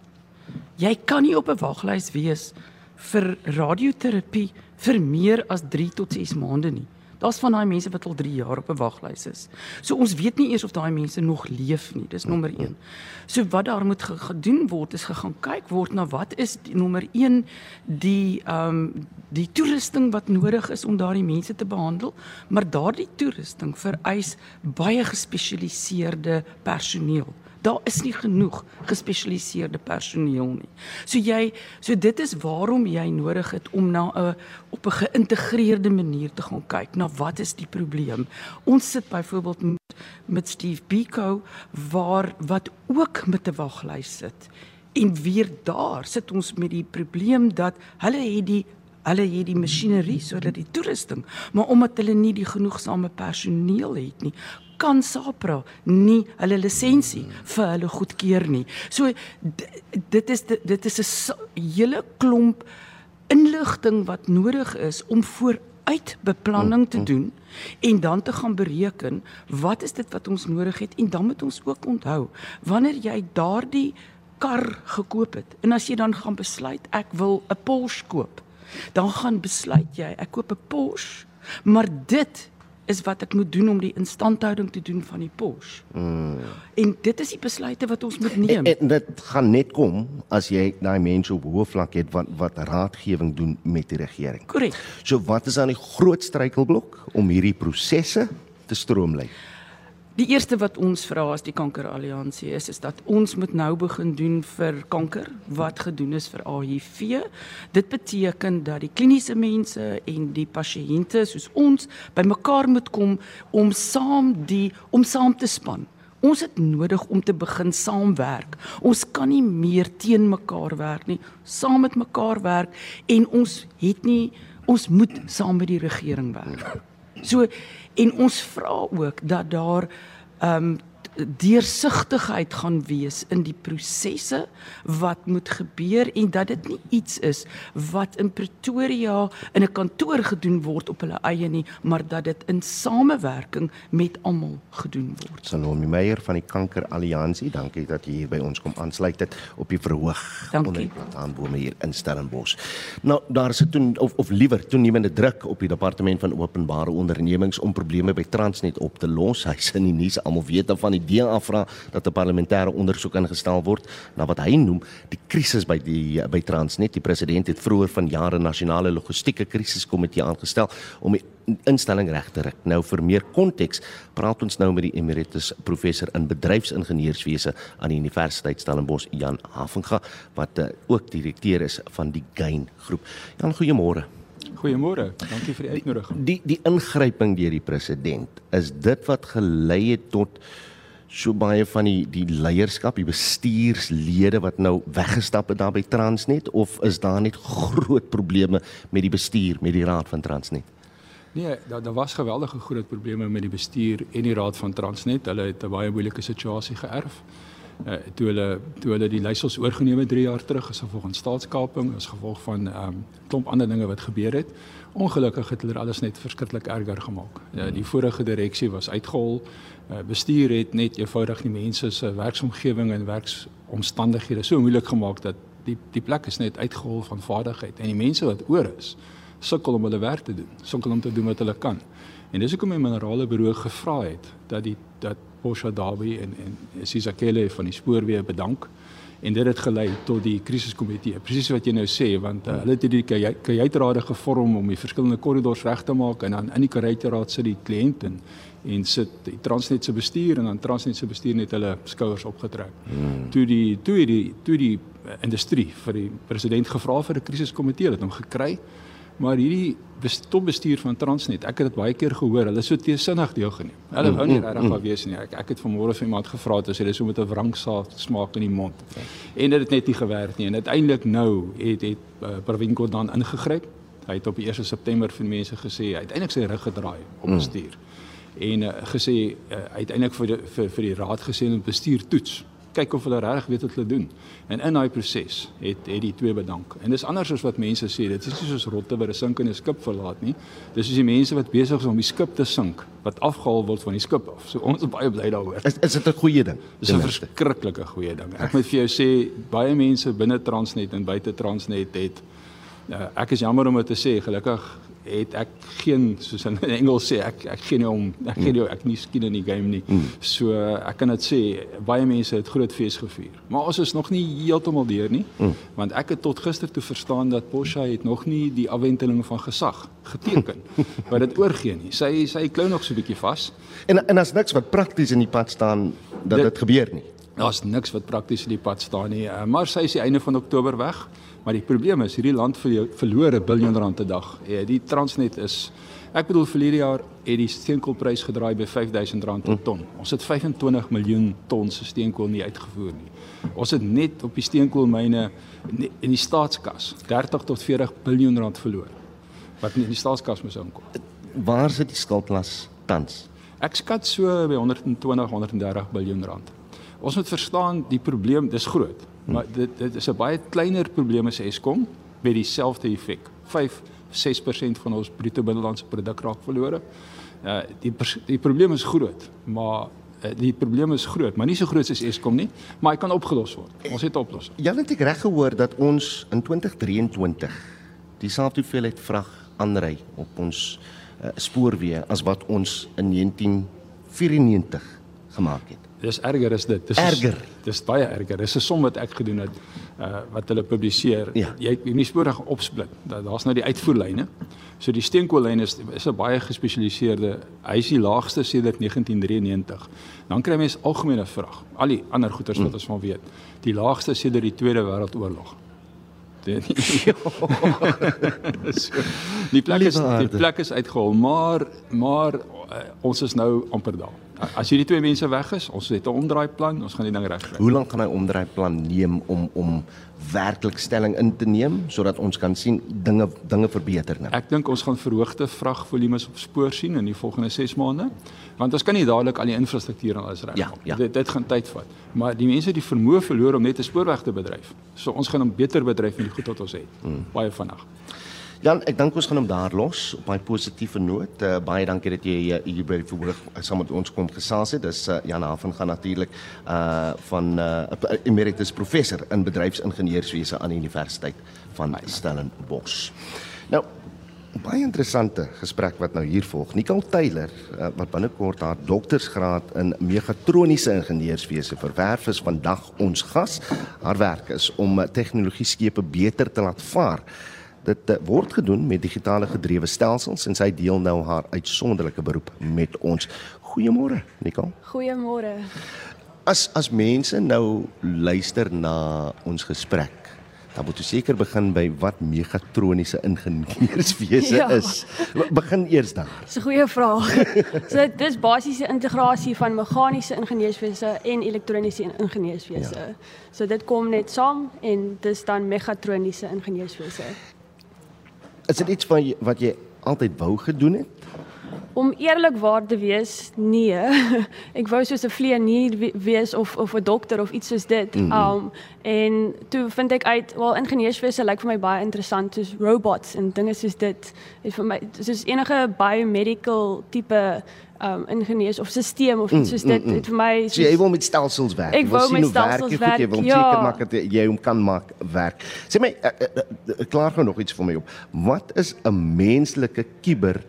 Jy kan nie op 'n waglys wees vir radioterapie vir meer as 3 tot 6 maande nie. Daar's van daai mense wat al 3 jaar op 'n waglys is. So ons weet nie eers of daai mense nog leef nie. Dis nommer 1. So wat daar moet gedoen word is gegaan kyk word na wat is die, nommer 1 die ehm um, die toerusting wat nodig is om daardie mense te behandel, maar daardie toerusting vereis baie gespesialiseerde personeel daar is nie genoeg gespesialiseerde personeel nie. So jy so dit is waarom jy nodig het om na 'n op 'n geïntegreerde manier te gaan kyk na wat is die probleem. Ons sit byvoorbeeld met, met Steve Biko waar wat ook met 'n waglys sit. En weer daar sit ons met die probleem dat hulle het die hulle het die masjinerie sodat die toerusting, maar omdat hulle nie die genoegsame personeel het nie, kan SAPRA nie hulle lisensie vir hulle goedkeur nie. So dit is dit is 'n hele klomp inligting wat nodig is om vooruit beplanning te doen en dan te gaan bereken wat is dit wat ons nodig het en dan moet ons ook onthou wanneer jy daardie kar gekoop het en as jy dan gaan besluit ek wil 'n Porsche koop dan gaan besluit jy ek koop 'n Porsche maar dit is wat ek moet doen om die instandhouding te doen van die pos. Mm. En dit is die besluite wat ons moet neem. En, en dit gaan net kom as jy daai mense op hoë vlak het wat wat raadgewing doen met die regering. Korrek. So wat is dan die groot struikelblok om hierdie prosesse te stroomlei? Die eerste wat ons vra as die kankeralliansie is is dat ons moet nou begin doen vir kanker wat gedoen is vir HIV. Dit beteken dat die kliniese mense en die pasiënte soos ons bymekaar moet kom om saam die om saam te span. Ons het nodig om te begin saamwerk. Ons kan nie meer teen mekaar werk nie, saam met mekaar werk en ons het nie ons moet saam met die regering werk. So en ons vra ook dat daar ehm um, deursigtigheid gaan wees in die prosesse wat moet gebeur en dat dit nie iets is wat in Pretoria in 'n kantoor gedoen word op hulle eie nie, maar dat dit in samewerking met almal gedoen word. Salome Meyer van die Kanker Alliansie, dankie dat jy hier by ons kom aansluit het op die verhoog onder die plataanbome hier in Stellenbosch. Nou daar is toe of of liewer toenemende druk op die departement van openbare ondernemings om probleme by Transnet op te los. Hy's in die nuus, almal weet daarvan die DA vra dat 'n parlementêre ondersoek ingestel word na wat hy noem die krisis by die by Transnet. Die president het vroeër vanjaar 'n nasionale logistieke krisiskomitee aangestel om die instelling reg te ruk. Nou vir meer konteks, praat ons nou met die emeritus professor in bedryfsingenieurswese aan die Universiteit Stellenbosch, Jan Havenga, wat uh, ook direkteur is van die Gain groep. Jan, goeiemôre. Goeiemôre. Dankie vir die uitnodiging. Die die ingryping deur die president, is dit wat gelei het tot so baie van die die leierskap, die bestuurslede wat nou weggestap het daar by Transnet of is daar net groot probleme met die bestuur, met die raad van Transnet? Nee, daar daar was geweldige groot probleme met die bestuur en die raad van Transnet. Hulle het 'n baie moeilike situasie geërf. Uh toe hulle toe hulle die leiersels oorgeneem het 3 jaar terug as gevolg van staatskaping, as gevolg van ehm um, klomp ander dinge wat gebeur het. Ongelukkig het hulle alles net verskriklik erger gemaak. Ja, die vorige direksie was uitgehol. Uh, bestuur het net eenvoudig die mense se werksomgewing en werksomstandighede so moeilik gemaak dat die die plek is net uitgehol van vaardigheid en die mense wat oor is sukkel om hulle werk te doen, sukkel om te doen wat hulle kan. En dis hoekom die minerale bureau gevra het dat die dat Bosha Dawie en en Sisakele van die spoorweë bedank en dit het gelei tot die krisiskomitee. Presies wat jy nou sê want uh, hulle het hierdie kajuitrade gevorm om die verskillende korridors reg te maak en dan in die kajuitraad sit die kliënt en en sit die Transnet se bestuur en dan Transnet se bestuur net hulle skouers opgetrek. Hmm. Toe die toe die toe die industrie vir die president gevra vir 'n krisiskomitee het hom gekry. Maar hierdie topbestuur van Transnet, ek het dit baie keer gehoor, hulle so teesinnig deelgeneem. Hulle wou nie mm, regtig mm, daar wees nie. Ek ek het vanmôre vir iemand gevra het as hulle so met 'n wrangsaad smaak in die mond. En dit het net nie gewerk nie en uiteindelik nou het het uh, Perwinko dan ingegryp. Hy het op die 1 September vir mense gesê uiteindelik sy rug gedraai op bestuur. En uh, gesê uh, uiteindelik vir, vir vir die raad gesê om bestuur toets kyk of hulle regtig weet wat hulle doen. En in daai proses het het die twee bedank. En dis anders as wat mense sê, dit is nie soos rotte wat 'n sinkende skip verlaat nie. Dis soos die mense wat besig is om die skip te sink wat afgehaal word van die skip af. So ons is baie bly daaroor. Is is dit 'n goeie ding? Dis 'n verskriklike goeie ding. Ek moet vir jou sê baie mense binne Transnet en buite Transnet het uh, ek is jammer om dit te sê, gelukkig het ek geen soos in Engels sê ek ek gee nie om ek gee nie ek nie skien in die game nie. Mm. So ek kan dit sê baie mense het groot fees gevier. Maar ons is nog nie heeltemal deur nie. Mm. Want ek het tot gister toe verstaan dat Porsche het nog nie die afwenteling van gesag geteken wat dit oorgee nie. Sy sy klou nog so 'n bietjie vas. En en as niks wat prakties in die pad staan dat dit gebeur nie. Daar's niks wat prakties in die pad staan nie. Eh, maar sy is die einde van Oktober weg. Maar die probleem is hierdie land verloor 'n biljoen rand per dag. Ja, die Transnet is ek bedoel verlede jaar het die steenkoolprys gedraai by R5000 per ton. Ons het 25 miljoen ton se steenkool nie uitgevoer nie. Ons het net op die steenkoolmyne in die staatskas 30 tot 40 biljoen rand verloor. Wat in die staatskas moes inkom. Waar sit die skuldlas tans? Ek skat so by 120 130 biljoen rand. Ons moet verstaan die probleem, dis groot. Maar dit dit is 'n baie kleiner probleem as Eskom met dieselfde effek. 5 6% van ons bruto binnelandse produk raak verlore. Uh die die probleem is groot, maar uh, die probleem is groot, maar nie so groot soos Eskom nie, maar hy kan opgelos word. Ons het 'n oplossing. Jy het ek reg gehoor dat ons in 2023 dieselfde hoeveelheid vrag aanry op ons uh, spoorweë as wat ons in 1994 gemaak het. Dis erger is dit. Dis Erger. Dis baie erger. Dis 'n som wat ek gedoen het uh wat hulle publiseer. Ja. Jy jy nie spoedig opsplit. Daar daar's nou die uitvoerlyne. So die steenkoollyn is is 'n baie gespesialiseerde. Hy is die laagste sedert 1993. Dan kry mens algemene vraag. Al die ander goeters wat ons van weet. Die laagste sedert die Tweede Wêreldoorlog. Dit so, die plek is die plek is uitgehol, maar maar uh, ons is nou amper daar. As hierdie twee mense weg is, ons het 'n omdraai plan, ons gaan die ding regkry. Hoe lank gaan hy omdraai plan neem om om werklik stelling in te neem sodat ons kan sien dinge dinge verbeter nou? Ek dink ons gaan verhoogde vragvolumes op spoor sien in die volgende 6 maande, want ons kan nie dadelik al die infrastruktuur en alles regmaak. Ja, ja. Dit dit gaan tyd vat. Maar die mense het die vermoë verloor om net 'n spoorweg te bedryf. So ons gaan hom beter bedryf met die goed wat ons het. Hmm. Baie vinnig. Jan, ek dink ons gaan hom daar los op 'n positiewe noot. Uh, baie dankie dat jy uh, hier by die voorbeeld saam met ons kom gesels het. Dis uh, Jan Haven gaan natuurlik uh van uh emeritus professor in bedryfsingenieurswese aan die Universiteit van Stellenbosch. Nou baie interessante gesprek wat nou hier volg. Nicole Taylor uh, wat binnekort haar doktorsgraad in megatroniese ingenieurswese verwerf is vandag ons gas. Haar werk is om uh, tegnologie skepe beter te laat vaar. Dit word gedoen met digitale gedrewe stelsels en sy deel nou haar uitsonderlike beroep met ons. Goeiemôre, Nicole. Goeiemôre. As as mense nou luister na ons gesprek, dan moet jy seker begin by wat megatroniese ingenieurswese Ja. is. Begin eers daar. Dis 'n goeie vraag. so dis basiese integrasie van meganiese ingenieurswese en elektroniese ingenieurswese. Ja. So dit kom net saam en dis dan megatroniese ingenieurswese. Is dit iets wat jy, wat jy altyd wou gedoen het? Om eerlikwaar te wees, nee. Ek wou soos 'n vlieënier we- wees of of 'n dokter of iets soos dit. Mhm. Um en toe vind ek uit, wel ingenieurswese lyk vir my baie interessant soos robots en dinge soos dit. Dit vir my soos enige biomedical tipe um ingenieurs of stelsel of iets soos dit. Dit vir my so jy wil met stelsels werk. Ek wil sien met hoe werk jy goed, jy wil ja. seker maak dat jy hom kan maak werk. Sê my uh, uh, uh, klaar gou nog iets vir my op. Wat is 'n menslike kuber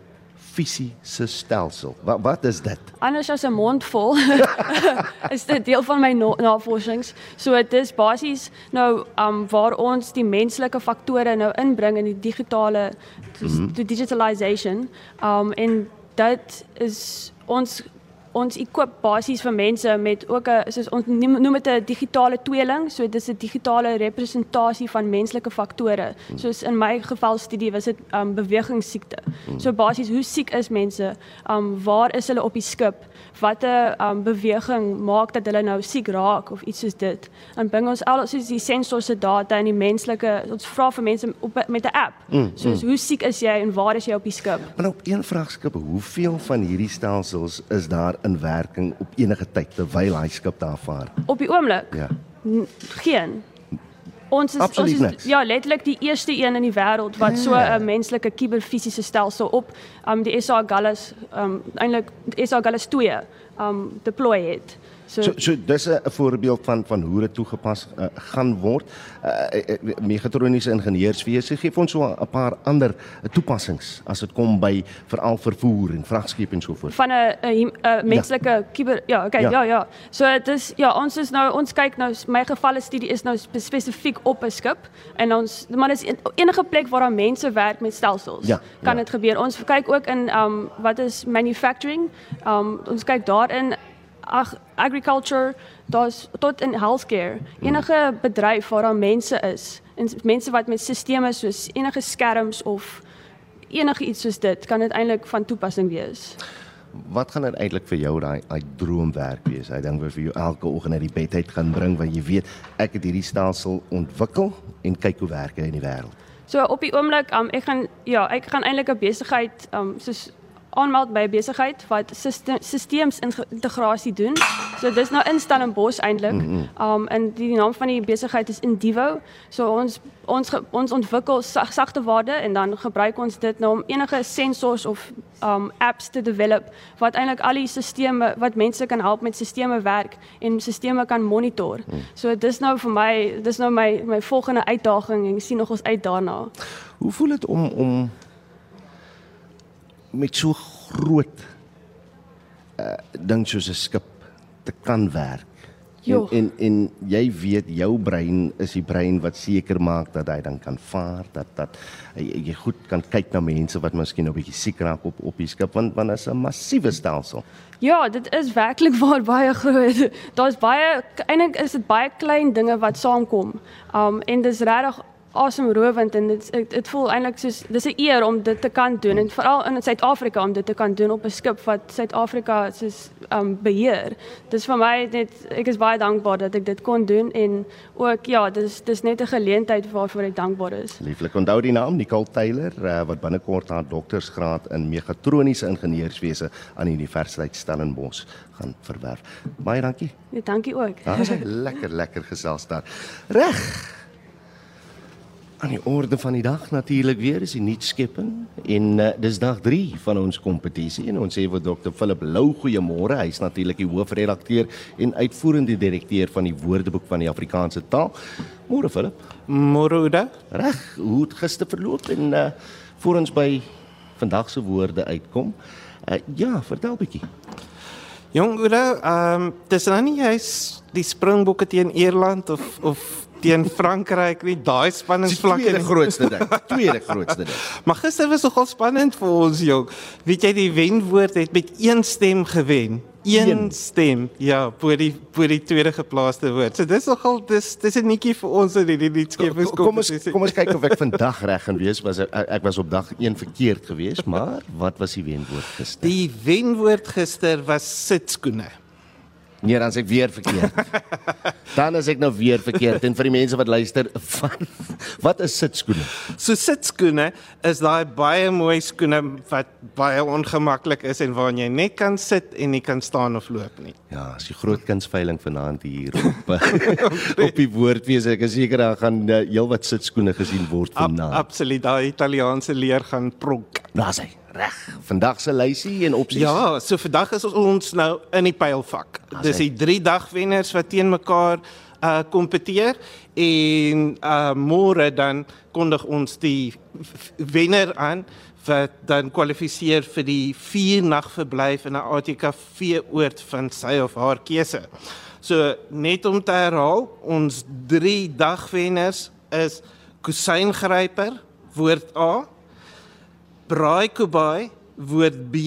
fisiese stelsel? Wat wat is dit? anders as 'n mond vol is dit deel van my no navorsings. So dit is basies nou um waar ons die menslike faktore nou inbring in die digitale soos Mhm. die digitalization. Um en dit is ons ons equip basies vir mense met ook 'n soos ons noem dit 'n digitale tweeling, so dis 'n digitale representasie van menslike faktore. Soos in my geval studie was dit um bewegingssiekte. So basies hoe siek is mense? Um waar is hulle op die skip? Watter um beweging maak dat hulle nou siek raak of iets soos dit? Dan bring ons al soos die sensors se data in die menslike ons vra vir mense op met 'n app. Mm, Soos hoe siek is jy en waar is jy op die skip? Maar op een vraagskip, hoeveel van hierdie stelsels is daar in werking op enige tyd terwyl hy skip daar vaar? Op die oomblik Ja. Geen. Ons is Absoluut ons is ja, letterlik die eerste een in die wêreld wat so Ja. 'n menslike kuberfisiese stelsel op um die SA Gallus um eintlik SA Gallus 2 um deploy het. So, So so dis 'n voorbeeld van van hoe dit toegepas uh, gaan word. Uh, uh, megatroniese ingenieurswese gee ons so 'n paar ander toepassings as dit kom by veral vervoer en vragskepe en so voort. van 'n 'n menslike kuber ja, okay, Ja. ja ja. So dit is ja, ons is nou ons kyk nou my gevalle studie is nou spe- spesifiek op 'n skip en ons maar dis en- enige plek waar daar mense werk met stelsels. Ja, kan ja. dit gebeur. Ons kyk ook in um wat is manufacturing. Um ons kyk daarin ag agriculture, daar's tot in healthcare. Enige bedryf waar daar mense is en mense wat met stelsels soos enige skerms of enige iets soos dit kan dit eintlik van toepassing wees. Wat gaan dit eintlik vir jou daai daai droomwerk wees? Hy dink vir jou elke oggend uit die bed uit gaan bring want jy weet ek het hierdie stelsel ontwikkel en kyk hoe werk hy in die wêreld. So op die oomblik, um, ek gaan ja, ek gaan eintlik 'n besigheid um soos aanmeld by 'n besigheid wat syste- systeems integrasie doen. So dis nou in Stellenbosch eintlik. Mhm. Um en die naam van die besigheid is Indivo. So ons ons ons ontwikkel sag, sagte waarde en dan gebruik ons dit nou om enige sensors of um apps te develop wat eintlik al die sisteme wat mense kan help met sisteme werk en sisteme kan monitor. So dis nou vir my dis nou my my volgende uitdaging en ek sien nog ons uit daarna. Hoe voel dit om om met so groot uh ding soos 'n skip te kan werk. Jo. En, en en jy weet jou brein is die brein wat seker maak dat hy dan kan vaar, dat dat jy, jy goed kan kyk na mense wat miskien 'n bietjie siek raak op op die skip want want dit is 'n massiewe stelsel. Ja, dit is werklik waar baie groot. Daar's baie eintlik is dit baie klein dinge wat saamkom. Um en dis regtig asemrowend en dit dit, voel eintlik soos dis 'n eer om dit te kan doen en veral in Suid-Afrika om dit te kan doen op 'n skip wat Suid-Afrika soos um beheer. Dis vir my net ek is baie dankbaar dat ek dit kon doen en ook ja, dis dis net 'n geleentheid waarvoor ek dankbaar is. Lieflik onthou die naam Nicole Taylor uh, wat binnekort haar doktorsgraad in megatroniese ingenieurswese aan die Universiteit Stellenbosch gaan verwerf. Baie dankie. Ja, dankie ook. Ah, lekker lekker gesels daar. Reg. Aan die orde van die dag natuurlik weer is die nuutskepping en uh, dis dag 3 van ons kompetisie en ons sê vir Dr Philip Lou goeiemôre. Hy's natuurlik die hoofredakteur en uitvoerende direkteur van die Woordeboek van die Afrikaanse taal. Môre Philip. Môre Ouda. Reg, hoe het gister verloop en uh, voor ons by vandag se woorde uitkom. Uh, ja, vertel bietjie. Jong Ouda, ehm um, dis nou nie jy's die Springbokke teen Ierland of of teen Frankryk nie daai spanningsvlak is die grootste ding. Tweede grootste ding. Maar gister was nogal spannend vir ons jong. Weet jy die wenwoord het met een stem gewen. Een, een. stem. Ja, voor die voor die tweede geplaaste woord. So dis nogal dis dis 'n netjie vir ons in die nuutskeppings kom ons kom ons kyk of ek vandag reg gaan wees. Was ek was op dag 1 verkeerd geweest, maar wat was die wenwoord gister? Die wenwoord gister was sitskoene. Nee, dan is ek weer verkeerd. dan is ek nou weer verkeerd. En vir die mense wat luister, wat, wat is sitskoene? So sitskoene is daai baie mooi skoene wat baie ongemaklik is en waarin jy net kan sit en nie kan staan of loop nie. Ja, as jy groot kunsveiling vanaand hier op op die woord wees, ek is seker daar gaan uh, heelwat sitskoene gesien word vanaand. Ab, absoluut, daai Italiaanse leer gaan pronk. Daar's hy. Reg. Vandag se lysie en opsies. Ja, so vandag is ons nou in die pylvak. Dis die drie dagwenners wat teen mekaar uh kompeteer en uh môre dan kondig ons die wenner aan wat dan kwalifiseer vir die vier nag verblyf in 'n ATKV oord van sy of haar keuse. So net om te herhaal, ons drie dagwenners is Kusyngryper woord A Braai Kubai woord B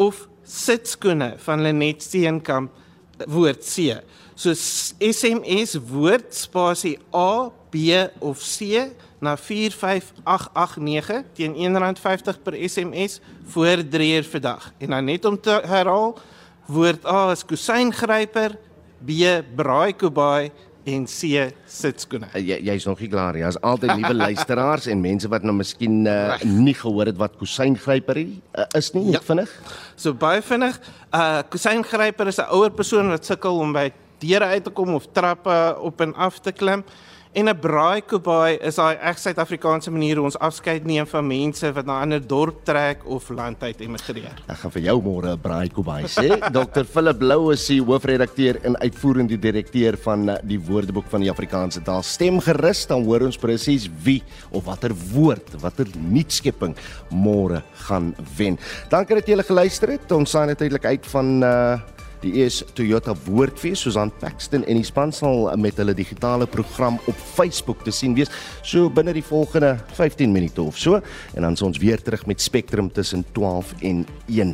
of sitskoene van Lenet Steenkamp woord C. So SMS woord spasie A, B of C na 45889 teen R1.50 per SMS voor 3 uur per dag. En dan net om te herhaal, woord A is kusyngryper, B braai kubai en C sitskoene. Uh, jy jy's nog nie klaar nie. Daar's altyd nuwe luisteraars en mense wat nou miskien uh, nie gehoor het wat kusyngryper uh, is nie, net ja. vinnig. So baie vinnig. Uh kusyngryper is 'n ouer persoon wat sukkel om by deure uit te kom of trappe op en af te klim. En 'n braai kubai is daai reg Suid-Afrikaanse manier hoe ons afskeid neem van mense wat na 'n ander dorp trek of land uit emigreer. Ek gaan vir jou môre 'n braai kubai sê. Dr Philip Lou is die hoofredakteur en uitvoerende direkteur van uh, die Woordeboek van die Afrikaanse taal. Stem gerus dan hoor ons presies wie of watter woord, watter nuutskepping môre gaan wen. Dankie dat julle geluister het. Ons saai natuurlik uit van uh Die is Toyota Woordfees Susan Paxton en die span sal met hulle digitale program op Facebook te sien wees so binne die volgende 15 minute of so en dan is ons weer terug met Spectrum tussen 12 en 1.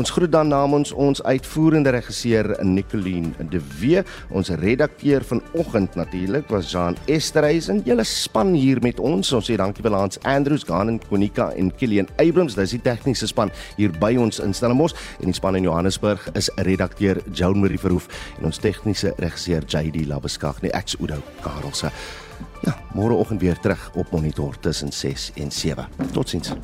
Ons groet dan namens ons uitvoerende regisseur Nicoline de Wee, ons redakteur vanoggend natuurlik was Jean Esterhuizen. Julle span hier met ons. Ons sê dankie vir Lance Andrews, Ganen Konika en Kilian Abrams. Dis die tegniese span hier by ons in Stellenbosch en die span in Johannesburg is redakteur regisseur Joan Marie Verhoef en ons tegniese regisseur JD Labeskag nie ek's Oudo Karelse. Ja, môreoggend weer terug op monitor tussen 6 en 7. Totsiens.